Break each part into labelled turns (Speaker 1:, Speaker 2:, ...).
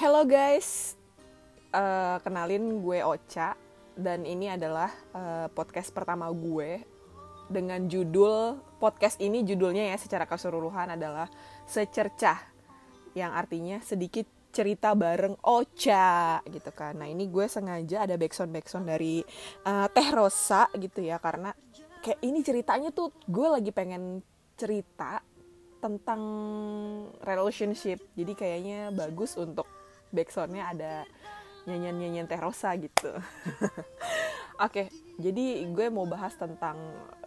Speaker 1: Hello guys, uh, kenalin gue Ocha dan ini adalah uh, podcast pertama gue dengan judul podcast ini judulnya ya secara keseluruhan adalah secercah yang artinya sedikit cerita bareng Ocha gitu kan. Nah ini gue sengaja ada backsound backsound dari uh, Teh Rosa gitu ya karena kayak ini ceritanya tuh gue lagi pengen cerita tentang relationship jadi kayaknya bagus untuk backsoundnya ada nyanyian nyanyian Teh Rosa gitu. Oke okay, jadi gue mau bahas tentang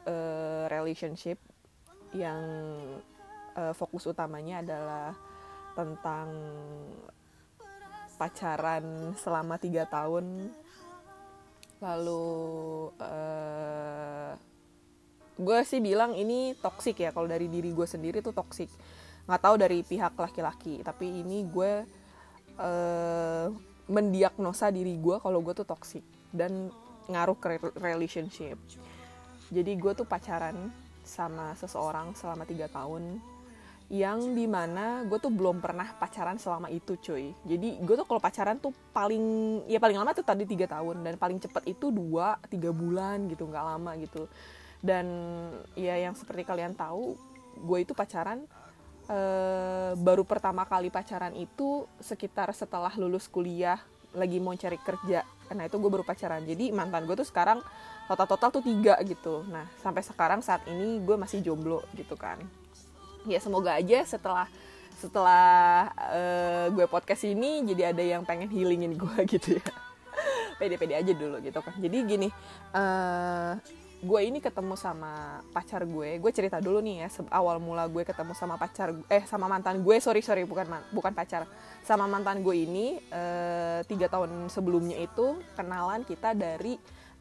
Speaker 1: uh, relationship yang uh, fokus utamanya adalah tentang pacaran selama tiga tahun. Lalu uh, gue sih bilang ini toksik ya. Kalau dari diri gue sendiri tuh toksik nggak tahu dari pihak laki-laki tapi ini gue uh, mendiagnosa diri gue kalau gue tuh toksik dan ngaruh ke relationship. Jadi gue tuh pacaran sama seseorang selama tiga tahun yang di mana gue tuh belum pernah pacaran selama itu cuy. Jadi gue tuh kalau pacaran tuh paling ya paling lama tuh tadi tiga tahun dan paling cepet itu dua tiga bulan gitu nggak lama gitu. Dan ya yang seperti kalian tahu gue itu pacaran uh, baru pertama kali pacaran itu sekitar setelah lulus kuliah lagi mau cari kerja. Nah itu gue baru pacaran. Jadi mantan gue tuh sekarang total total tuh tiga gitu. Nah sampai sekarang saat ini gue masih jomblo gitu kan. Ya semoga aja setelah setelah uh, gue podcast ini jadi ada yang pengen healingin gue gitu ya. Pede-pede aja dulu gitu kan. Jadi gini uh, gue ini ketemu sama pacar gue. Gue cerita dulu nih ya awal mula gue ketemu sama pacar eh sama mantan gue. Sorry sorry bukan bukan pacar. Sama mantan gue ini uh, tiga tahun sebelumnya itu kenalan kita dari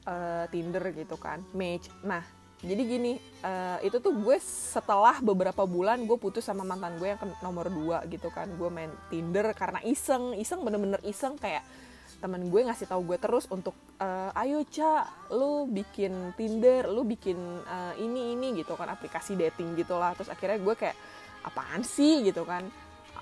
Speaker 1: uh, Tinder gitu kan match nah jadi gini uh, itu tuh gue setelah beberapa bulan gue putus sama mantan gue yang nomor dua gitu kan. Gue main Tinder karena iseng. Iseng bener-bener iseng. Kayak teman gue ngasih tahu gue terus untuk uh, ayo ca lu bikin Tinder lu bikin uh, ini ini gitu kan aplikasi dating gitulah. Terus akhirnya gue kayak apaan sih? gitu kan.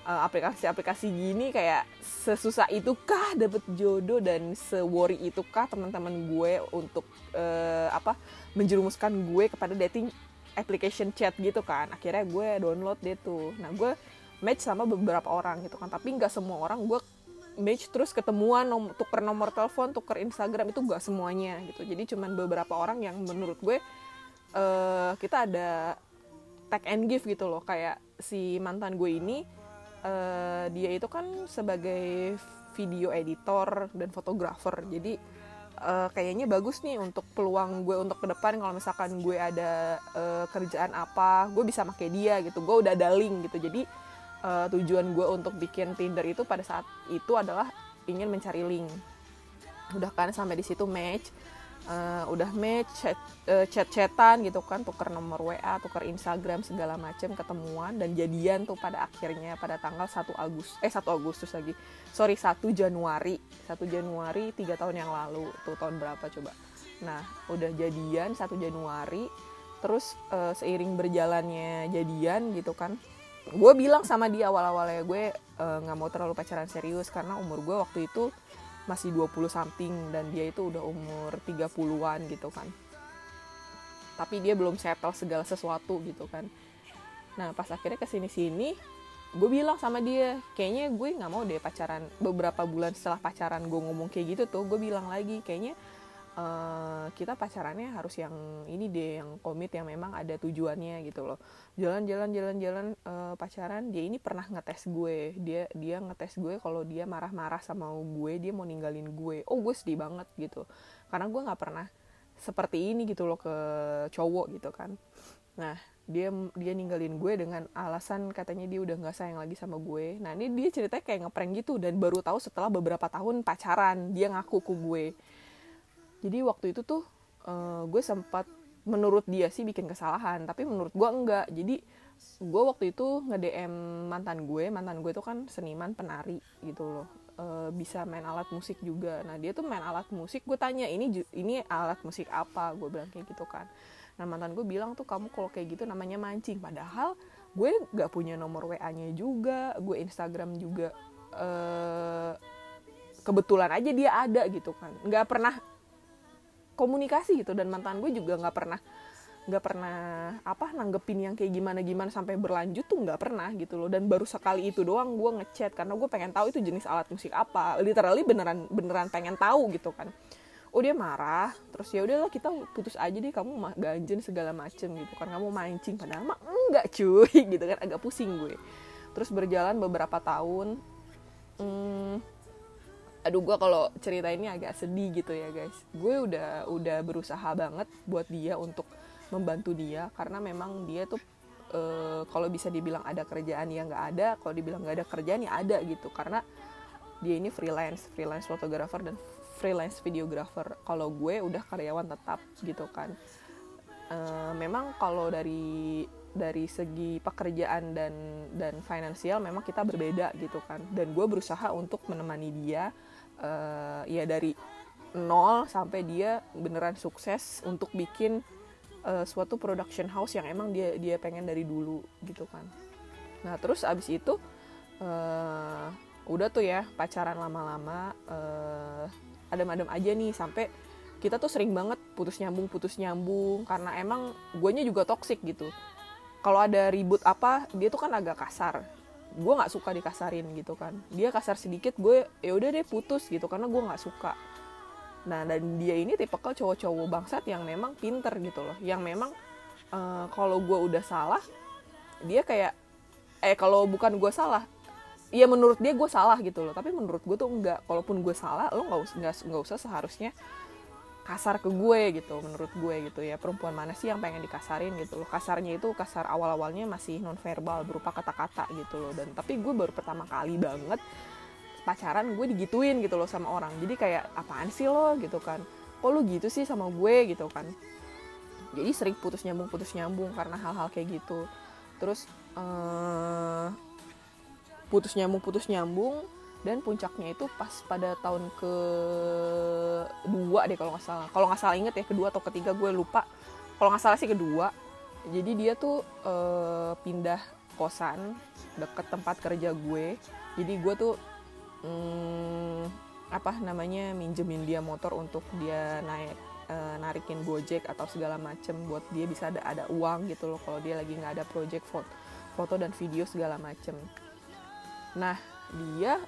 Speaker 1: Uh, aplikasi-aplikasi gini kayak sesusah itu kah dapet jodoh dan se-worry itu kah teman-teman gue untuk uh, apa menjerumuskan gue kepada dating application chat gitu kan. Akhirnya gue download deh tuh. Nah gue match sama beberapa orang gitu kan. Tapi nggak semua orang gue match terus ketemuan nom tuker nomor telepon tuker Instagram itu gak semuanya gitu. Jadi cuman beberapa orang yang menurut gue uh, kita ada tag and give gitu loh. Kayak si mantan gue ini uh, dia itu kan sebagai video editor dan fotografer. Jadi uh, kayaknya bagus nih untuk peluang gue untuk ke depan kalau misalkan gue ada uh, kerjaan apa gue bisa pakai dia gitu. Gue udah ada link gitu. Jadi uh, tujuan gue untuk bikin Tinder itu pada saat itu adalah ingin mencari link. Udah kan sampai di situ match uh, udah match uh, chat-chatan gitu kan tuker nomor WA tuker Instagram segala macem ketemuan dan jadian tuh pada akhirnya pada tanggal 1 Agustus eh 1 Agustus lagi. Sorry 1 Januari. 1 Januari tiga tahun yang lalu. Tuh tahun berapa coba? Nah udah jadian 1 Januari terus uh, seiring berjalannya jadian gitu kan gue bilang sama dia awal-awalnya gue eh, nggak uh, mau terlalu pacaran serius karena umur gue waktu itu masih 20 something dan dia itu udah umur 30-an gitu kan. Tapi dia belum settle segala sesuatu gitu kan. Nah pas akhirnya ke sini-sini gue bilang sama dia kayaknya gue nggak mau deh pacaran. Beberapa bulan setelah pacaran gue ngomong kayak gitu tuh gue bilang lagi kayaknya uh, kita pacarannya harus yang ini deh yang komit yang memang ada tujuannya gitu loh. Jalan-jalan jalan-jalan uh, pacaran dia ini pernah ngetes gue. Dia dia ngetes gue kalau dia marah-marah sama gue dia mau ninggalin gue. Oh gue sedih banget gitu. Karena gue nggak pernah seperti ini gitu loh ke cowok gitu kan. Nah dia dia ninggalin gue dengan alasan katanya dia udah nggak sayang lagi sama gue. Nah ini dia ceritanya kayak ngeprank gitu dan baru tahu setelah beberapa tahun pacaran dia ngaku ke gue jadi waktu itu tuh uh, gue sempat menurut dia sih bikin kesalahan tapi menurut gue enggak. Jadi gue waktu itu nge DM mantan gue mantan gue itu kan seniman penari gitu loh. E, bisa main alat musik juga. Nah dia tuh main alat musik gue tanya ini ini alat musik apa? Gue bilang kayak gitu kan. Nah mantan gue bilang tuh kamu kalau kayak gitu namanya mancing. Padahal gue nggak punya nomor wa nya juga gue instagram juga uh, kebetulan aja dia ada gitu kan. Nggak pernah komunikasi gitu. Dan mantan gue juga nggak pernah nggak pernah apa nanggepin yang kayak gimana gimana sampai berlanjut tuh nggak pernah gitu loh. Dan baru sekali itu doang gue ngechat karena gue pengen tahu itu jenis alat musik apa. Literally beneran beneran pengen tahu gitu kan. Oh dia marah terus ya udahlah kita putus aja deh kamu ganjen segala macem gitu kan. Kamu mancing padahal mah enggak cuy gitu kan. Agak pusing gue. Terus berjalan beberapa tahun hmm, aduh gue kalau cerita ini agak sedih gitu ya guys. Gue udah udah berusaha banget buat dia untuk membantu dia karena memang dia tuh e, kalau bisa dibilang ada kerjaan ya nggak ada kalau dibilang nggak ada kerjaan ya ada gitu. Karena dia ini freelance freelance fotografer dan freelance videographer. Kalau gue udah karyawan tetap gitu kan. E, memang kalau dari dari segi pekerjaan dan dan finansial memang kita berbeda gitu kan. Dan gue berusaha untuk menemani dia uh, ya dari nol sampai dia beneran sukses untuk bikin uh, suatu production house yang emang dia dia pengen dari dulu gitu kan. Nah terus abis itu uh, udah tuh ya pacaran lama-lama uh, adem-adem aja nih sampai kita tuh sering banget putus nyambung putus nyambung karena emang guanya juga toxic gitu. Kalau ada ribut apa dia tuh kan agak kasar gue nggak suka dikasarin gitu kan. Dia kasar sedikit gue ya udah deh putus gitu karena gue nggak suka. Nah dan dia ini tipe cowok-cowok bangsat yang memang pinter gitu loh. Yang memang uh, kalau gue udah salah dia kayak eh kalau bukan gue salah ya menurut dia gue salah gitu loh. Tapi menurut gue tuh enggak. Kalaupun gue salah lo nggak nggak usah seharusnya kasar ke gue gitu menurut gue gitu ya. Perempuan mana sih yang pengen dikasarin gitu loh? Kasarnya itu kasar awal awalnya masih non verbal berupa kata-kata gitu loh. Dan tapi gue baru pertama kali banget pacaran gue digituin gitu loh sama orang. Jadi kayak apaan sih lo? gitu kan. Kok lo gitu sih sama gue? gitu kan. Jadi sering putus nyambung putus nyambung karena hal-hal kayak gitu. Terus uh, putus nyambung putus nyambung dan puncaknya itu pas pada tahun ke dua deh kalau nggak salah. Kalau nggak salah inget ya kedua atau ketiga gue lupa. Kalau nggak salah sih kedua. Jadi dia tuh e, pindah kosan deket tempat kerja gue. Jadi gue tuh hmm, apa namanya minjemin dia motor untuk dia naik e, narikin gojek atau segala macem buat dia bisa ada ada uang gitu loh kalau dia lagi nggak ada project foto foto dan video segala macem. Nah dia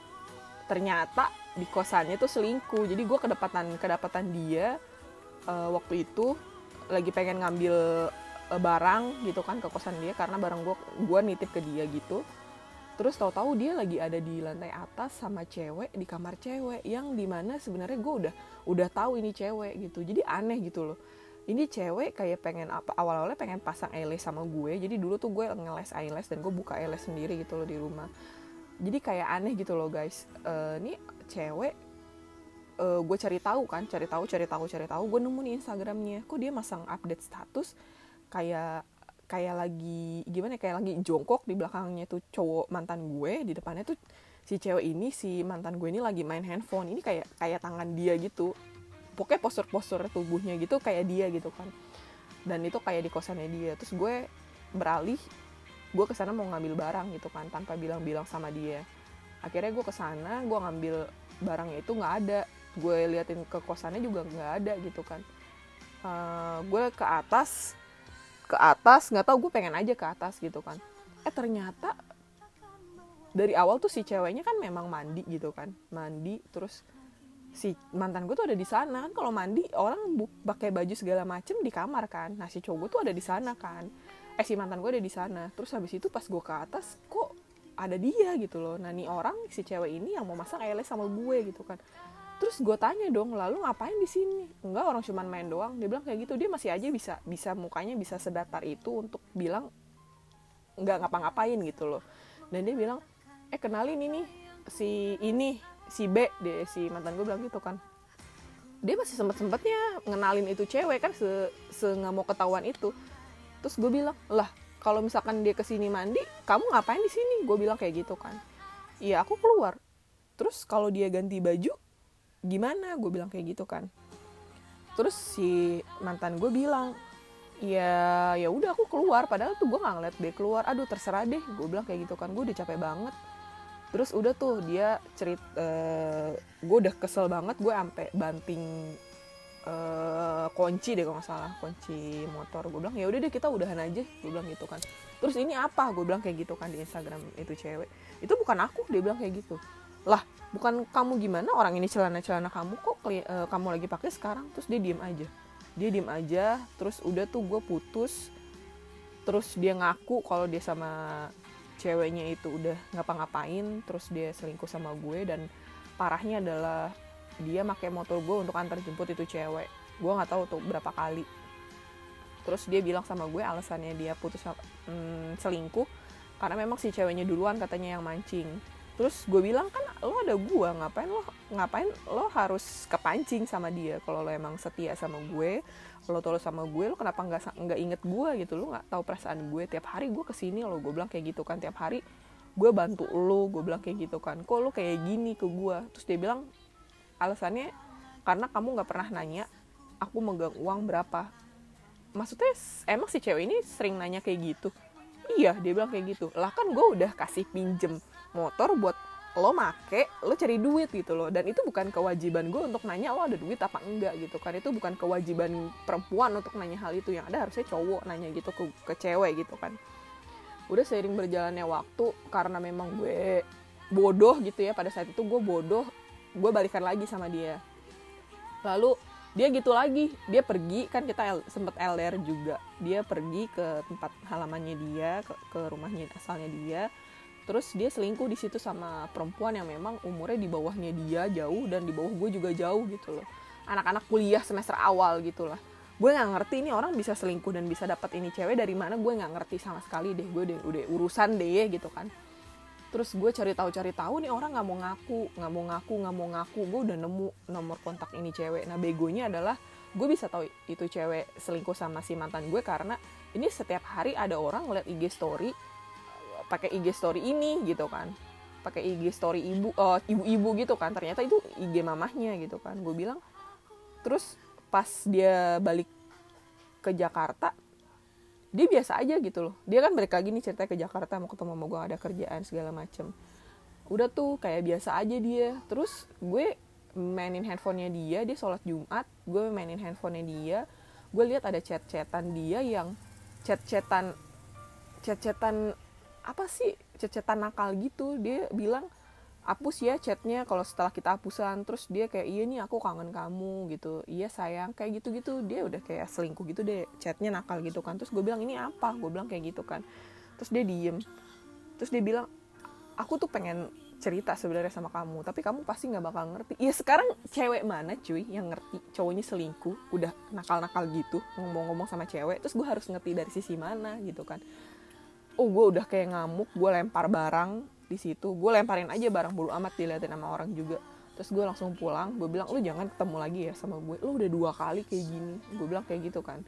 Speaker 1: ternyata di kosannya tuh selingkuh. Jadi gue kedapatan kedapatan dia uh, waktu itu lagi pengen ngambil uh, barang gitu kan ke kosan dia karena barang gue gue nitip ke dia gitu. Terus tahu-tahu dia lagi ada di lantai atas sama cewek di kamar cewek yang di mana sebenarnya gue udah udah tahu ini cewek gitu. Jadi aneh gitu loh. Ini cewek kayak pengen apa awal-awalnya pengen pasang eyelash sama gue. Jadi dulu tuh gue ngeles eyelash dan gue buka eyelash sendiri gitu loh di rumah jadi kayak aneh gitu loh guys. Uh, ini cewek uh, gue cari tahu kan cari tahu cari tahu cari tahu. Gue nemu nih instagramnya. Kok dia masang update status kayak kayak lagi gimana ya, kayak lagi jongkok di belakangnya tuh cowok mantan gue di depannya tuh si cewek ini si mantan gue ini lagi main handphone. Ini kayak kayak tangan dia gitu. Pokoknya postur-postur tubuhnya gitu kayak dia gitu kan. Dan itu kayak di kosannya dia. Terus gue beralih gue ke sana mau ngambil barang gitu kan tanpa bilang-bilang sama dia. Akhirnya gue ke sana gue ngambil barangnya itu nggak ada. Gue liatin ke kosannya juga nggak ada gitu kan. Uh, gue ke atas ke atas nggak tahu gue pengen aja ke atas gitu kan. Eh ternyata dari awal tuh si ceweknya kan memang mandi gitu kan. Mandi terus si mantan gue tuh ada di sana kan. Kalau mandi orang pakai baju segala macem di kamar kan. Nah si cowok tuh ada di sana kan eh si mantan gue ada di sana. Terus habis itu pas gue ke atas kok ada dia gitu loh. Nah nih orang si cewek ini yang mau masak eyelash sama gue gitu kan. Terus gue tanya dong lalu ngapain di sini? Enggak orang cuman main doang. Dia bilang kayak gitu. Dia masih aja bisa bisa mukanya bisa sedatar itu untuk bilang nggak ngapa-ngapain gitu loh. Dan dia bilang eh kenalin ini si ini si B. Deh si mantan gue bilang gitu kan. Dia masih sempet sempetnya ngenalin itu cewek kan se se mau ketahuan itu terus gue bilang lah kalau misalkan dia ke sini mandi kamu ngapain di sini? Gue bilang kayak gitu kan. Iya aku keluar. Terus kalau dia ganti baju gimana? Gue bilang kayak gitu kan. Terus si mantan gue bilang ya ya udah aku keluar. Padahal tuh gue nggak ngeliat dia keluar. Aduh terserah deh. Gue bilang kayak gitu kan. Gue udah capek banget. Terus udah tuh dia cerit uh, gue udah kesel banget. Gue ampe banting uh, kunci deh kalau nggak salah kunci motor. Gue bilang ya udah deh kita udahan aja gue bilang gitu kan. Terus ini apa? Gue bilang kayak gitu kan di Instagram itu cewek. Itu bukan aku dia bilang kayak gitu. Lah bukan kamu gimana? Orang ini celana celana kamu kok uh, kamu lagi pakai sekarang? Terus dia diem aja. Dia diem aja terus udah tuh gue putus. Terus dia ngaku kalau dia sama ceweknya itu udah ngapa-ngapain terus dia selingkuh sama gue dan parahnya adalah dia pakai motor gue untuk antar jemput itu cewek gue nggak tahu tuh berapa kali. Terus dia bilang sama gue alasannya dia putus hmm, selingkuh karena memang si ceweknya duluan katanya yang mancing. Terus gue bilang kan lo ada gue ngapain lo ngapain lo harus kepancing sama dia? Kalau lo emang setia sama gue lo tulus sama gue lo kenapa nggak nggak inget gue gitu? Lo nggak tahu perasaan gue. Tiap hari gue ke sini lo gue bilang kayak gitu kan. Tiap hari gue bantu lo gue bilang kayak gitu kan. Kok lo kayak gini ke gue terus dia bilang alasannya karena kamu nggak pernah nanya aku megang uang berapa. Maksudnya emang si cewek ini sering nanya kayak gitu? Iya dia bilang kayak gitu. Lah kan gue udah kasih pinjem motor buat lo make lo cari duit gitu loh. Dan itu bukan kewajiban gue untuk nanya lo ada duit apa enggak gitu kan. Itu bukan kewajiban perempuan untuk nanya hal itu. Yang ada harusnya cowok nanya gitu ke, ke cewek gitu kan. Udah seiring berjalannya waktu karena memang gue bodoh gitu ya pada saat itu gue bodoh gue balikan lagi sama dia. Lalu dia gitu lagi. Dia pergi kan kita sempet LDR juga. Dia pergi ke tempat halamannya dia ke, ke rumahnya asalnya dia. Terus dia selingkuh di situ sama perempuan yang memang umurnya di bawahnya dia jauh dan di bawah gue juga jauh gitu loh. Anak-anak kuliah semester awal gitu lah. Gue nggak ngerti ini orang bisa selingkuh dan bisa dapat ini cewek dari mana. Gue nggak ngerti sama sekali deh. Gue udah urusan deh gitu kan terus gue cari tahu cari tahu nih orang nggak mau ngaku nggak mau ngaku nggak mau ngaku. Gue udah nemu nomor kontak ini cewek. Nah begonya adalah gue bisa tahu itu cewek selingkuh sama si mantan gue karena ini setiap hari ada orang ngeliat IG story pakai IG story ini gitu kan. Pakai IG story ibu uh, ibu-ibu gitu kan. Ternyata itu IG mamahnya gitu kan. Gue bilang terus pas dia balik ke Jakarta dia biasa aja gitu loh. Dia kan balik lagi nih cerita ke Jakarta mau ketemu sama gue ada kerjaan segala macem. Udah tuh kayak biasa aja dia. Terus gue mainin handphonenya dia dia sholat Jumat gue mainin handphonenya dia. Gue lihat ada chat-chatan dia yang chat-chatan chat-chatan apa sih? Cecetan nakal gitu. Dia bilang hapus ya chatnya kalau setelah kita hapusan. Terus dia kayak iya nih aku kangen kamu gitu. Iya sayang kayak gitu gitu dia udah kayak selingkuh gitu deh chatnya nakal gitu kan. Terus gue bilang ini apa? Gue bilang kayak gitu kan. Terus dia diem. Terus dia bilang aku tuh pengen cerita sebenarnya sama kamu tapi kamu pasti nggak bakal ngerti. Ya sekarang cewek mana cuy yang ngerti cowoknya selingkuh udah nakal-nakal gitu ngomong-ngomong sama cewek terus gue harus ngerti dari sisi mana gitu kan. Oh gue udah kayak ngamuk gue lempar barang di situ. Gue lemparin aja barang bulu amat diliatin sama orang juga. Terus gue langsung pulang gue bilang lu jangan ketemu lagi ya sama gue. Lu udah dua kali kayak gini. Gue bilang kayak gitu kan.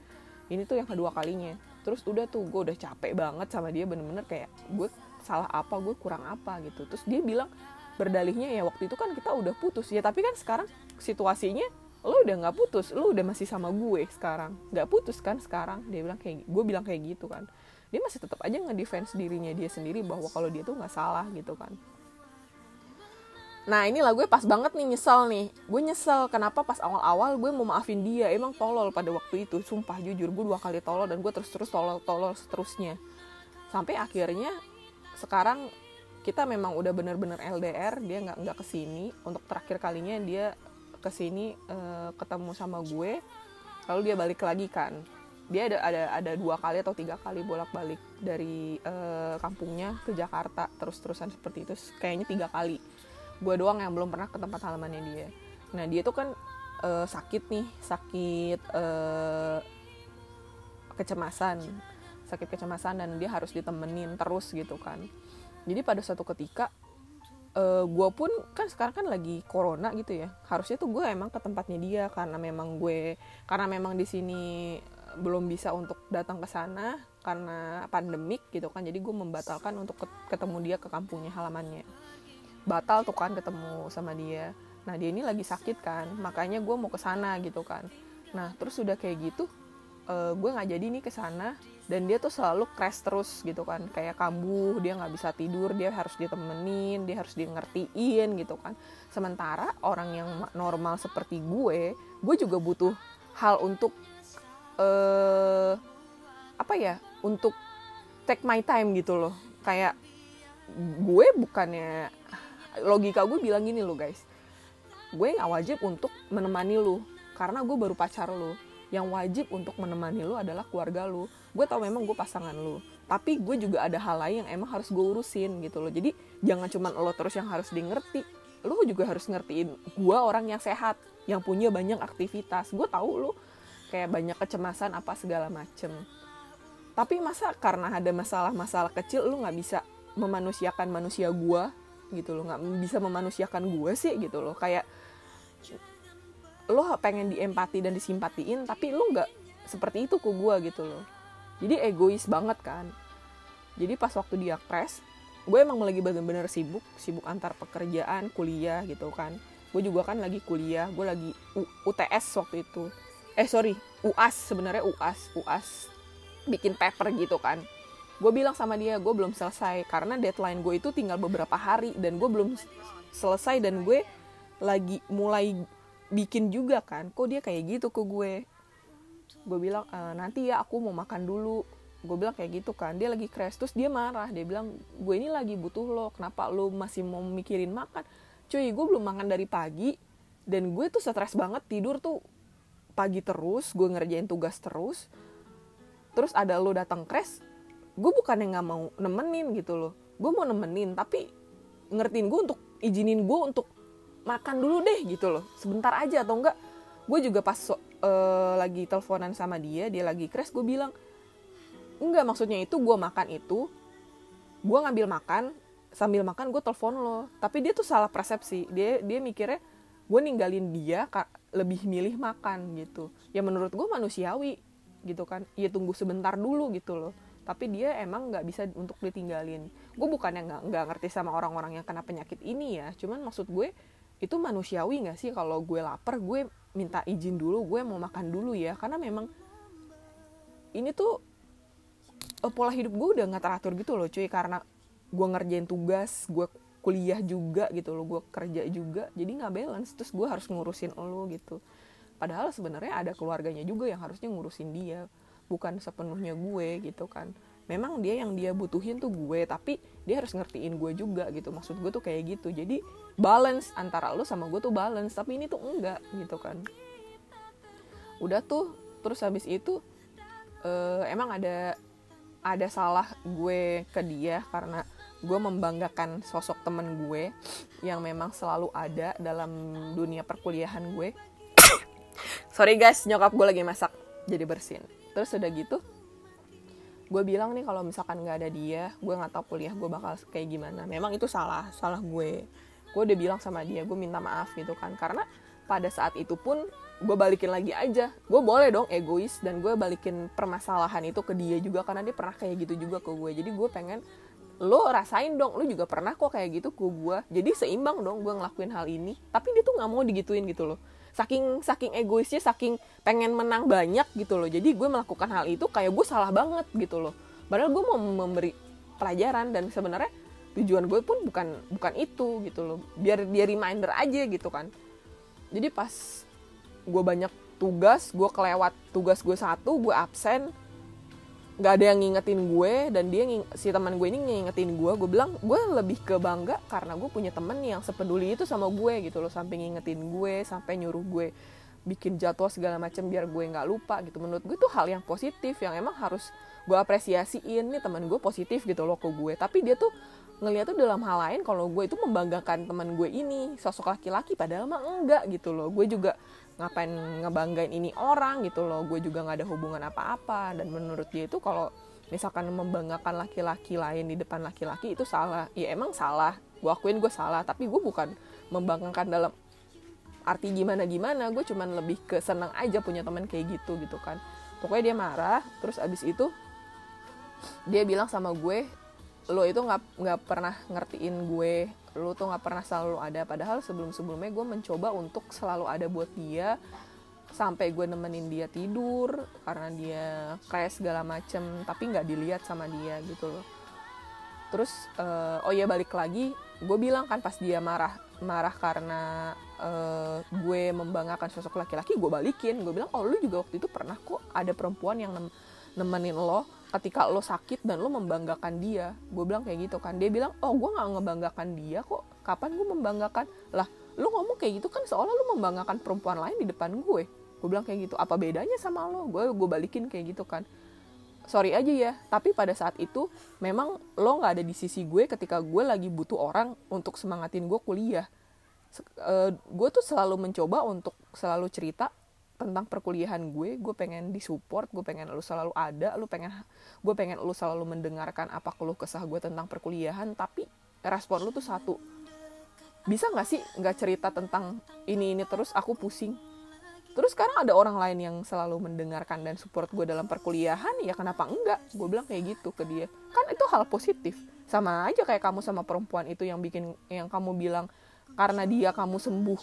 Speaker 1: Ini tuh yang kedua kalinya. Terus udah tuh gue udah capek banget sama dia bener-bener kayak gue salah apa gue kurang apa gitu. Terus dia bilang berdalihnya ya waktu itu kan kita udah putus. Ya tapi kan sekarang situasinya lo udah nggak putus lo udah masih sama gue sekarang. Nggak putus kan sekarang? Dia bilang kayak gue bilang kayak gitu kan dia masih tetap aja ngedefense dirinya dia sendiri bahwa kalau dia tuh nggak salah gitu kan. Nah inilah gue pas banget nih nyesel nih. Gue nyesel kenapa pas awal-awal gue mau maafin dia. Emang tolol pada waktu itu sumpah jujur gue dua kali tolol dan gue terus-terus tolol-tolol seterusnya. Sampai akhirnya sekarang kita memang udah bener-bener LDR dia nggak nggak ke sini. Untuk terakhir kalinya dia ke sini uh, ketemu sama gue lalu dia balik lagi kan dia ada ada ada dua kali atau tiga kali bolak balik dari uh, kampungnya ke Jakarta terus terusan seperti itu kayaknya tiga kali. Gue doang yang belum pernah ke tempat halamannya dia. Nah dia tuh kan uh, sakit nih sakit uh, kecemasan sakit kecemasan dan dia harus ditemenin terus gitu kan. Jadi pada suatu ketika uh, gue pun kan sekarang kan lagi corona gitu ya harusnya tuh gue emang ke tempatnya dia karena memang gue karena memang di sini belum bisa untuk datang ke sana karena pandemik gitu kan. Jadi gue membatalkan untuk ketemu dia ke kampungnya halamannya. Batal tuh kan ketemu sama dia. Nah dia ini lagi sakit kan makanya gue mau ke sana gitu kan. Nah terus sudah kayak gitu uh, gue nggak jadi nih ke sana. Dan dia tuh selalu crash terus gitu kan. Kayak kambuh dia nggak bisa tidur dia harus ditemenin dia harus di ngertiin gitu kan. Sementara orang yang normal seperti gue gue juga butuh hal untuk uh, apa ya untuk take my time gitu loh. Kayak gue bukannya logika gue bilang gini loh guys. Gue nggak wajib untuk menemani lu karena gue baru pacar lu. Yang wajib untuk menemani lu adalah keluarga lu. Gue tau memang gue pasangan lu tapi gue juga ada hal lain yang emang harus gue urusin gitu loh. Jadi jangan cuma lo terus yang harus di ngerti lu juga harus ngertiin gue orang yang sehat yang punya banyak aktivitas. Gue tahu lu kayak banyak kecemasan apa segala macem. Tapi masa karena ada masalah-masalah kecil lu nggak bisa memanusiakan manusia gue gitu loh. Nggak bisa memanusiakan gue sih gitu loh. Kayak lo pengen diempati dan disimpatiin tapi lo nggak seperti itu ke gue gitu loh. Jadi egois banget kan. Jadi pas waktu dia crash gue emang lagi bener-bener sibuk sibuk antar pekerjaan kuliah gitu kan. Gue juga kan lagi kuliah gue lagi UTS waktu itu eh sorry. UAS sebenarnya UAS UAS bikin paper gitu kan. Gue bilang sama dia gue belum selesai. Karena deadline gue itu tinggal beberapa hari dan gue belum selesai dan gue lagi mulai bikin juga kan. Kok dia kayak gitu ke gue gue bilang e, nanti ya aku mau makan dulu. Gue bilang kayak gitu kan. Dia lagi crash terus dia marah. Dia bilang gue ini lagi butuh lo. Kenapa lo masih mau mikirin makan? Cuy gue belum makan dari pagi dan gue tuh stres banget tidur tuh pagi terus gue ngerjain tugas terus terus ada lo datang crash gue bukan yang nggak mau nemenin gitu loh. Gue mau nemenin tapi ngertiin gue untuk izinin gue untuk makan dulu deh gitu loh. Sebentar aja atau enggak gue juga pas uh, lagi teleponan sama dia dia lagi crash gue bilang enggak maksudnya itu gue makan itu gue ngambil makan sambil makan gue telepon lo. Tapi dia tuh salah persepsi dia dia mikirnya gue ninggalin dia lebih milih makan gitu. Ya menurut gue manusiawi gitu kan. Ya tunggu sebentar dulu gitu loh. Tapi dia emang nggak bisa untuk ditinggalin. Gue bukannya nggak nggak ngerti sama orang-orang yang kena penyakit ini ya. Cuman maksud gue itu manusiawi nggak sih? Kalau gue lapar gue minta izin dulu gue mau makan dulu ya. Karena memang ini tuh uh, pola hidup gue udah nggak teratur gitu loh cuy. Karena gue ngerjain tugas gue kuliah juga gitu loh gue kerja juga jadi nggak balance terus gue harus ngurusin lo gitu. Padahal sebenarnya ada keluarganya juga yang harusnya ngurusin dia bukan sepenuhnya gue gitu kan. Memang dia yang dia butuhin tuh gue tapi dia harus ngertiin gue juga gitu maksud gue tuh kayak gitu. Jadi balance antara lo sama gue tuh balance tapi ini tuh enggak gitu kan. Udah tuh terus habis itu uh, emang ada ada salah gue ke dia karena gue membanggakan sosok temen gue yang memang selalu ada dalam dunia perkuliahan gue. Sorry guys nyokap gue lagi masak jadi bersin. Terus udah gitu gue bilang nih kalau misalkan nggak ada dia gue nggak tahu kuliah gue bakal kayak gimana. Memang itu salah salah gue. Gue udah bilang sama dia gue minta maaf gitu kan. Karena pada saat itu pun gue balikin lagi aja. Gue boleh dong egois dan gue balikin permasalahan itu ke dia juga karena dia pernah kayak gitu juga ke gue. Jadi gue pengen lo rasain dong lo juga pernah kok kayak gitu ke gue jadi seimbang dong gue ngelakuin hal ini tapi dia tuh nggak mau digituin gitu loh. Saking saking egoisnya saking pengen menang banyak gitu loh. Jadi gue melakukan hal itu kayak gue salah banget gitu loh. Padahal gue mau memberi pelajaran dan sebenarnya tujuan gue pun bukan bukan itu gitu loh. Biar dia reminder aja gitu kan. Jadi pas gue banyak tugas gue kelewat tugas gue satu gue absen nggak ada yang ngingetin gue dan dia si teman gue ini ngingetin gue gue bilang gue lebih ke bangga karena gue punya temen yang sepeduli itu sama gue gitu loh sampai ngingetin gue sampai nyuruh gue bikin jadwal segala macam biar gue nggak lupa gitu. Menurut gue itu hal yang positif yang emang harus gue apresiasiin nih teman gue positif gitu loh ke gue. Tapi dia tuh ngeliat tuh dalam hal lain kalau gue itu membanggakan teman gue ini sosok laki-laki padahal mah enggak gitu loh. Gue juga ngapain ngebanggain ini orang gitu loh. Gue juga nggak ada hubungan apa-apa. Dan menurut dia itu kalau misalkan membanggakan laki-laki lain di depan laki-laki itu salah. Ya emang salah. Gue akuin gue salah. Tapi gue bukan membanggakan dalam arti gimana gimana gue cuman lebih ke senang aja punya teman kayak gitu gitu kan. Pokoknya dia marah. Terus abis itu dia bilang sama gue lo itu nggak nggak pernah ngertiin gue lu tuh nggak pernah selalu ada. Padahal sebelum sebelumnya gue mencoba untuk selalu ada buat dia sampai gue nemenin dia tidur karena dia crash segala macem tapi nggak dilihat sama dia gitu loh. Terus uh, oh ya balik lagi gue bilang kan pas dia marah marah karena uh, gue membanggakan sosok laki-laki gue balikin. Gue bilang oh lu juga waktu itu pernah kok ada perempuan yang nem nemenin lo ketika lo sakit dan lo membanggakan dia gue bilang kayak gitu kan. Dia bilang oh gue nggak ngebanggakan dia kok. Kapan gue membanggakan? Lah lu ngomong kayak gitu kan seolah lu membanggakan perempuan lain di depan gue. Gue bilang kayak gitu. Apa bedanya sama lo? Gue gue balikin kayak gitu kan. Sorry aja ya tapi pada saat itu memang lo nggak ada di sisi gue ketika gue lagi butuh orang untuk semangatin gue kuliah. Uh, gue tuh selalu mencoba untuk selalu cerita tentang perkuliahan gue gue pengen disupport gue pengen lo selalu ada lo pengen gue pengen lo selalu mendengarkan apa keluh kesah gue tentang perkuliahan tapi respon lo tuh satu. Bisa nggak sih nggak cerita tentang ini ini terus aku pusing? Terus sekarang ada orang lain yang selalu mendengarkan dan support gue dalam perkuliahan? Ya kenapa enggak? Gue bilang kayak gitu ke dia. Kan itu hal positif. Sama aja kayak kamu sama perempuan itu yang bikin yang kamu bilang karena dia kamu sembuh.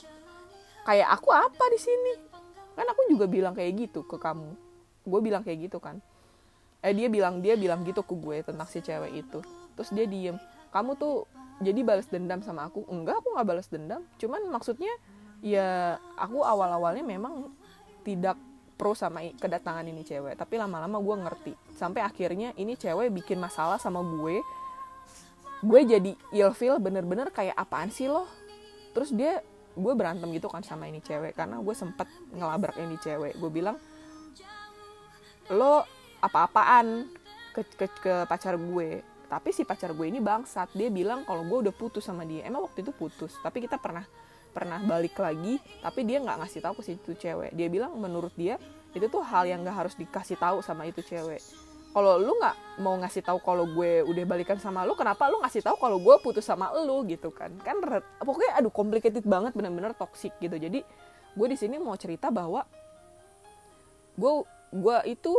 Speaker 1: Kayak aku apa di sini kan aku juga bilang kayak gitu ke kamu. Gue bilang kayak gitu kan. Eh dia bilang dia bilang gitu ke gue tentang si cewek itu. Terus dia diem. Kamu tuh jadi balas dendam sama aku? Enggak aku nggak balas dendam. Cuman maksudnya ya aku awal-awalnya memang tidak pro sama kedatangan ini cewek. Tapi lama-lama gue ngerti. Sampai akhirnya ini cewek bikin masalah sama gue. Gue jadi ilfil bener-bener kayak apaan sih lo? Terus dia gue berantem gitu kan sama ini cewek karena gue sempet ngelabrak ini cewek. Gue bilang lo apa-apaan ke, ke, ke pacar gue? Tapi si pacar gue ini bangsat. Dia bilang kalau gue udah putus sama dia. Emang waktu itu putus tapi kita pernah pernah balik lagi tapi dia nggak ngasih tahu ke situ cewek. Dia bilang menurut dia itu tuh hal yang nggak harus dikasih tahu sama itu cewek kalau lu nggak mau ngasih tahu kalau gue udah balikan sama lu kenapa lu ngasih tahu kalau gue putus sama lu gitu kan? Kan pokoknya aduh complicated banget bener-bener toxic gitu. Jadi gue di sini mau cerita bahwa gue gue itu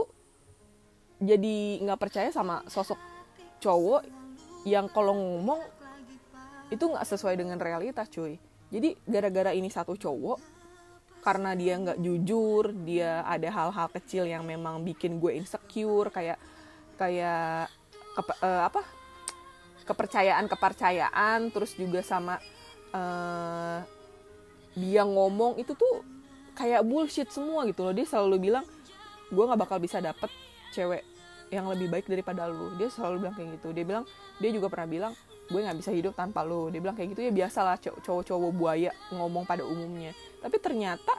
Speaker 1: jadi nggak percaya sama sosok cowok yang kalau ngomong itu nggak sesuai dengan realitas cuy. Jadi gara-gara ini satu cowok karena dia nggak jujur dia ada hal-hal kecil yang memang bikin gue insecure kayak kayak ke, uh, eh, apa? kepercayaan kepercayaan terus juga sama uh, dia ngomong itu tuh kayak bullshit semua gitu loh. Dia selalu bilang gue nggak bakal bisa dapet cewek yang lebih baik daripada lu. Dia selalu bilang kayak gitu. Dia bilang dia juga pernah bilang gue nggak bisa hidup tanpa lo. Dia bilang kayak gitu ya biasalah cowok-cowok buaya ngomong pada umumnya. Tapi ternyata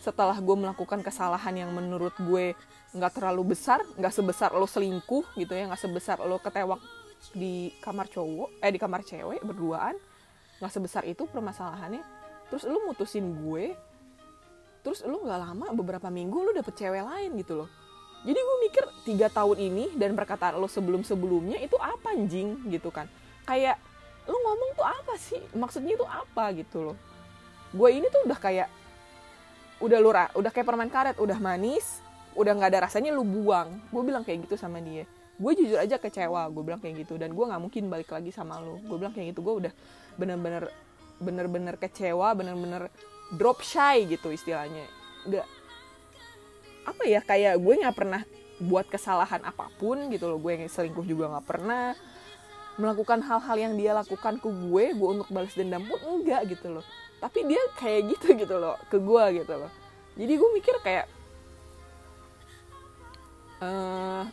Speaker 1: setelah gue melakukan kesalahan yang menurut gue nggak terlalu besar nggak sebesar lo selingkuh gitu ya nggak sebesar lo ketewak di kamar cowok eh di kamar cewek berduaan nggak sebesar itu permasalahannya terus lo mutusin gue terus lo nggak lama beberapa minggu lo dapet cewek lain gitu loh jadi gue mikir tiga tahun ini dan perkataan lo sebelum sebelumnya itu apa anjing? Gitu kan. Kayak lo ngomong tuh apa sih? Maksudnya itu apa gitu loh. Gue ini tuh udah kayak udah lurah udah kayak permen karet udah manis udah nggak ada rasanya lu buang. Gue bilang kayak gitu sama dia. Gue jujur aja kecewa gue bilang kayak gitu. Dan gue nggak mungkin balik lagi sama lo. Gue bilang kayak gitu gue udah bener-bener bener-bener kecewa bener-bener drop shy gitu istilahnya. Nggak apa ya kayak gue nggak pernah buat kesalahan apa pun gitu loh. Gue yang selingkuh juga nggak pernah melakukan hal-hal yang dia lakukan ke gue gue untuk balas dendam pun enggak gitu loh. Tapi dia kayak gitu gitu loh ke gue gitu loh. Jadi gue mikir kayak uh,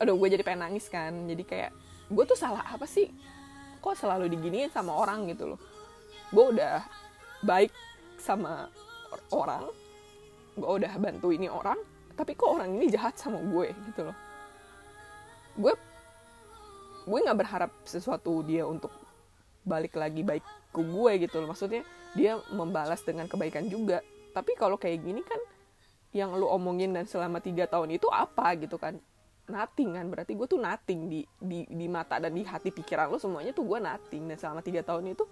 Speaker 1: aduh gue jadi pengen nangis kan. Jadi kayak gue tuh salah apa sih? Kok selalu diginiin sama orang gitu loh? Gue udah baik sama orang gue udah bantu ini orang tapi kok orang ini jahat sama gue gitu loh. Gue gue nggak berharap sesuatu dia untuk balik lagi baik ke gue gitu loh. Maksudnya dia membalas dengan kebaikan juga. Tapi kalau kayak gini kan yang lu omongin dan selama tiga tahun itu apa gitu kan? Nothing kan? Berarti gue tuh nothing di di di mata dan di hati pikiran lo semuanya tuh gue nothing. Dan selama tiga tahun itu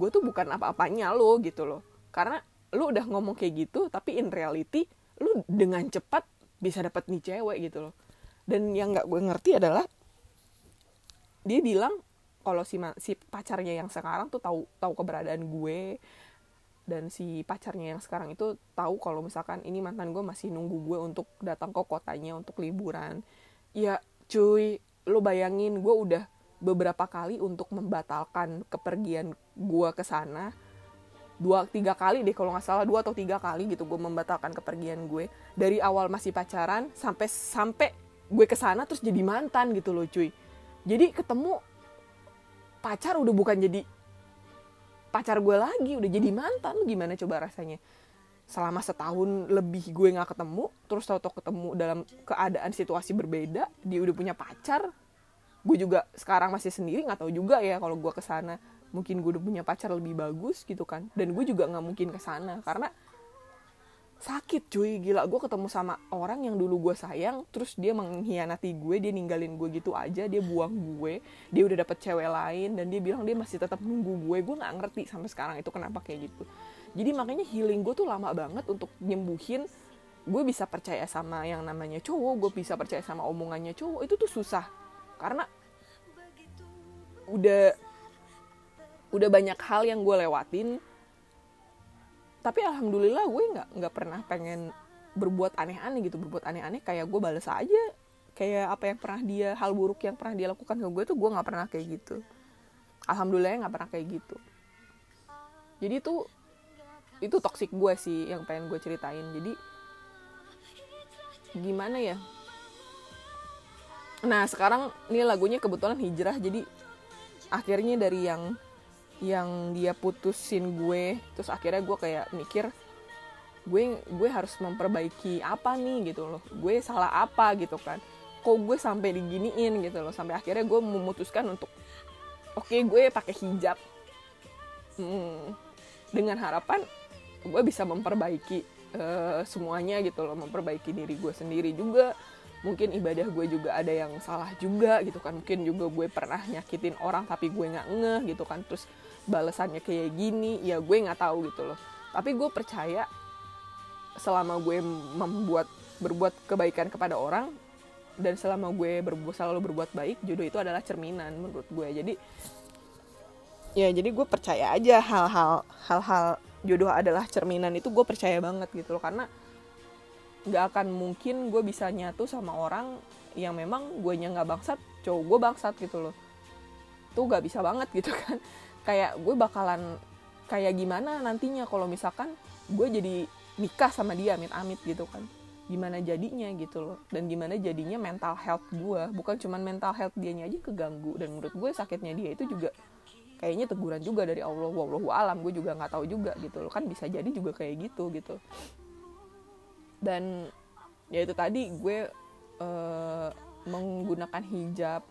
Speaker 1: gue tuh bukan apa-apanya lo gitu loh. Karena lu udah ngomong kayak gitu tapi in reality lu dengan cepat bisa dapat nih cewek gitu loh. Dan yang nggak gue ngerti adalah dia bilang kalau si si pacarnya yang sekarang tuh tahu tahu keberadaan gue dan si pacarnya yang sekarang itu tahu kalau misalkan ini mantan gue masih nunggu gue untuk datang ke kotanya untuk liburan. Ya cuy lo bayangin gue udah beberapa kali untuk membatalkan kepergian gue ke sana dua tiga kali deh kalau nggak salah dua atau tiga kali gitu gue membatalkan kepergian gue. Dari awal masih pacaran sampai sampai gue ke sana terus jadi mantan gitu loh cuy. Jadi ketemu pacar udah bukan jadi pacar gue lagi udah jadi mantan. Gimana coba rasanya? Selama setahun lebih gue nggak ketemu terus tau-tau ketemu dalam keadaan situasi berbeda dia udah punya pacar gue juga sekarang masih sendiri nggak tahu juga ya kalau gue ke sana mungkin gue udah punya pacar lebih bagus gitu kan. Dan gue juga nggak mungkin ke sana karena sakit cuy. Gila gue ketemu sama orang yang dulu gue sayang terus dia mengkhianati gue dia ninggalin gue gitu aja dia buang gue dia udah dapet cewek lain dan dia bilang dia masih tetap nunggu gue. Gue nggak ngerti sampai sekarang itu kenapa kayak gitu. Jadi makanya healing gue tuh lama banget untuk nyembuhin. Gue bisa percaya sama yang namanya cowok gue bisa percaya sama omongannya cowok itu tuh susah. Karena udah udah banyak hal yang gue lewatin. Tapi alhamdulillah gue nggak nggak pernah pengen berbuat aneh-aneh gitu. Berbuat aneh-aneh kayak gue balas aja. Kayak apa yang pernah dia hal buruk yang pernah dia lakukan ke gue tuh gue nggak pernah kayak gitu. Alhamdulillah nggak pernah kayak gitu. Jadi tuh itu toxic gue sih yang pengen gue ceritain. Jadi gimana ya? Nah sekarang ini lagunya kebetulan hijrah. Jadi akhirnya dari yang yang dia putusin gue terus akhirnya gue kayak mikir gue gue harus memperbaiki apa nih gitu loh. Gue salah apa gitu kan. Kok gue sampai diginiin gitu loh. Sampai akhirnya gue memutuskan untuk oke okay, gue pakai hijab. Hmm, dengan harapan gue bisa memperbaiki uh, semuanya gitu loh. Memperbaiki diri gue sendiri juga. Mungkin ibadah gue juga ada yang salah juga gitu kan. Mungkin juga gue pernah nyakitin orang tapi gue nggak ngeh gitu kan. Terus balasannya kayak gini ya gue nggak tahu gitu loh. Tapi gue percaya selama gue membuat berbuat kebaikan kepada orang dan selama gue berbuat selalu berbuat baik jodoh itu adalah cerminan menurut gue. Jadi ya jadi gue percaya aja hal-hal hal-hal jodoh adalah cerminan itu gue percaya banget gitu loh. Karena nggak akan mungkin gue bisa nyatu sama orang yang memang gue nya nggak bangsat cowok gue bangsat gitu loh. Tuh gak bisa banget gitu kan kayak gue bakalan kayak gimana nantinya kalau misalkan gue jadi nikah sama dia amit-amit gitu kan. Gimana jadinya gitu loh. Dan gimana jadinya mental health gue. Bukan cuman mental health dianya aja keganggu. Dan menurut gue sakitnya dia itu juga kayaknya teguran juga dari Allah. Wallahu alam gue juga nggak tahu juga gitu loh. Kan bisa jadi juga kayak gitu gitu. Dan ya itu tadi gue uh, menggunakan hijab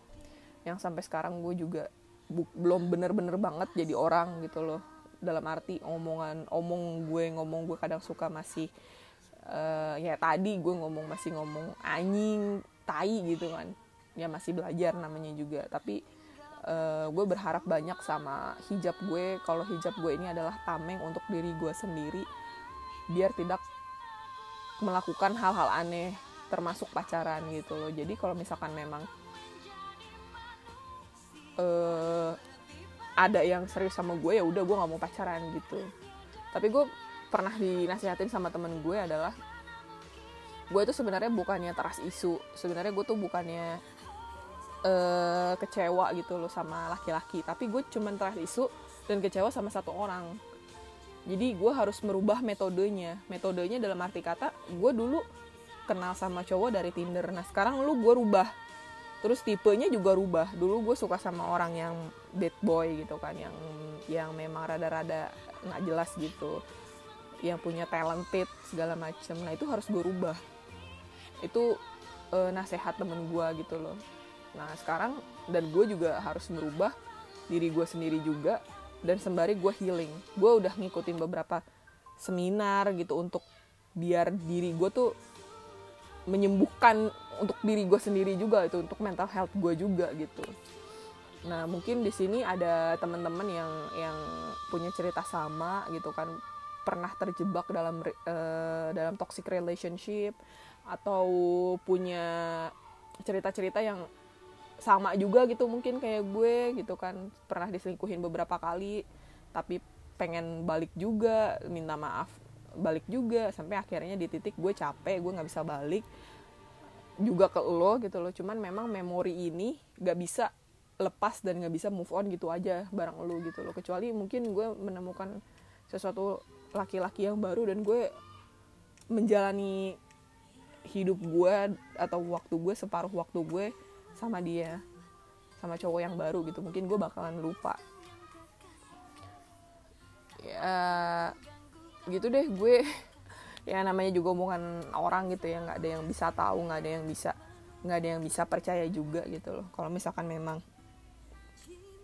Speaker 1: yang sampai sekarang gue juga belum bener-bener banget jadi orang gitu loh. Dalam arti omongan omong gue ngomong gue kadang suka masih uh, ya tadi gue ngomong masih ngomong anjing tai gitu kan. Ya masih belajar namanya juga. Tapi uh, gue berharap banyak sama hijab gue. Kalau hijab gue ini adalah tameng untuk diri gue sendiri biar tidak melakukan hal-hal aneh termasuk pacaran gitu loh. Jadi kalau misalkan memang uh, ada yang serius sama gue ya udah gue nggak mau pacaran gitu. Tapi gue pernah dinasihatin sama temen gue adalah gue itu sebenarnya bukannya teras isu sebenarnya gue tuh bukannya uh, kecewa gitu loh sama laki-laki. Tapi gue cuman teras isu dan kecewa sama satu orang. Jadi gue harus merubah metodenya. Metodenya dalam arti kata gue dulu kenal sama cowok dari Tinder. Nah sekarang lu gue rubah terus tipenya juga rubah. Dulu gue suka sama orang yang bad boy gitu kan yang yang memang rada-rada nggak jelas gitu. Yang punya talented segala macem. Nah itu harus gue rubah. Itu e, nasehat temen gue gitu loh. Nah sekarang dan gue juga harus merubah diri gue sendiri juga dan sembari gue healing. Gue udah ngikutin beberapa seminar gitu untuk biar diri gue tuh menyembuhkan untuk diri gue sendiri juga itu untuk mental health gue juga gitu. Nah mungkin di sini ada teman-teman yang yang punya cerita sama gitu kan pernah terjebak dalam uh, dalam toxic relationship atau punya cerita-cerita yang sama juga gitu mungkin kayak gue gitu kan. Pernah diselingkuhin beberapa kali tapi pengen balik juga minta maaf balik juga sampai akhirnya di titik gue capek gue nggak bisa balik juga ke lo gitu loh. Cuman memang memori ini gak bisa lepas dan gak bisa move on gitu aja bareng lo gitu loh. Kecuali mungkin gue menemukan sesuatu laki-laki yang baru dan gue menjalani hidup gue atau waktu gue separuh waktu gue sama dia sama cowok yang baru gitu. Mungkin gue bakalan lupa. Ya gitu deh gue. Ya namanya juga omongan orang gitu ya nggak ada yang bisa tahu nggak ada yang bisa nggak ada yang bisa percaya juga gitu loh. Kalau misalkan memang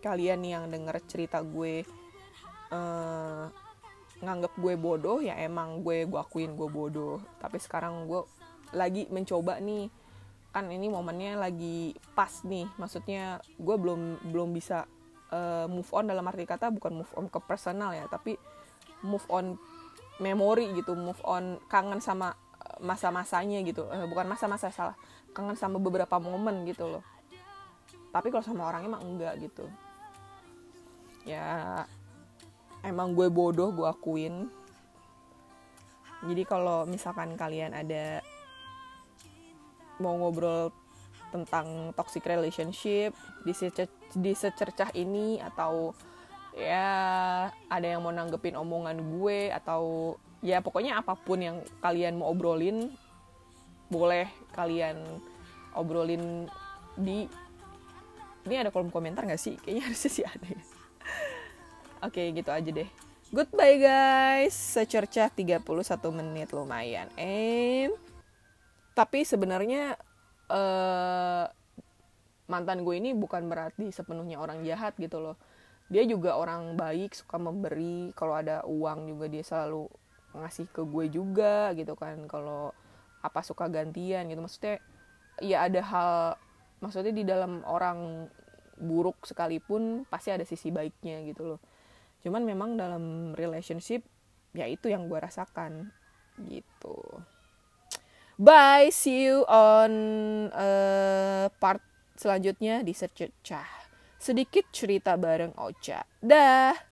Speaker 1: kalian nih yang denger cerita gue uh, nganggap gue bodoh ya emang gue gue akuin gue bodoh. Tapi sekarang gue lagi mencoba nih. Kan ini momennya lagi pas nih. Maksudnya gue belum belum bisa uh, move on dalam arti kata bukan move on ke personal ya tapi move on memori gitu move on kangen sama eh, masa-masanya gitu. Uh, bukan masa-masa salah. Kangen sama beberapa momen gitu loh. Tapi kalau sama orangnya emang enggak gitu. Ya emang gue bodoh gue akuin. Jadi kalau misalkan kalian ada mau ngobrol tentang toxic relationship di secercah ini atau ya ada yang mau nanggepin omongan gue atau ya pokoknya apa pun yang kalian mau obrolin boleh kalian obrolin di ini ada kolom komentar gak sih? Kayaknya harusnya sih ada ya. Oke gitu aja deh. Goodbye guys. Secercah 31 menit lumayan. Em tapi sebenarnya uh, mantan gue ini bukan berarti sepenuhnya orang jahat gitu loh dia juga orang baik suka memberi. Kalau ada uang juga dia selalu ngasih ke gue juga gitu kan. Kalau apa suka gantian gitu. Maksudnya ya ada hal maksudnya di dalam orang buruk sekalipun pasti ada sisi baiknya gitu loh. Cuman memang dalam relationship ya itu yang gue rasakan gitu. Bye, see you on uh, part selanjutnya di Secercah. Sedikit cerita bareng Ocha. Dah.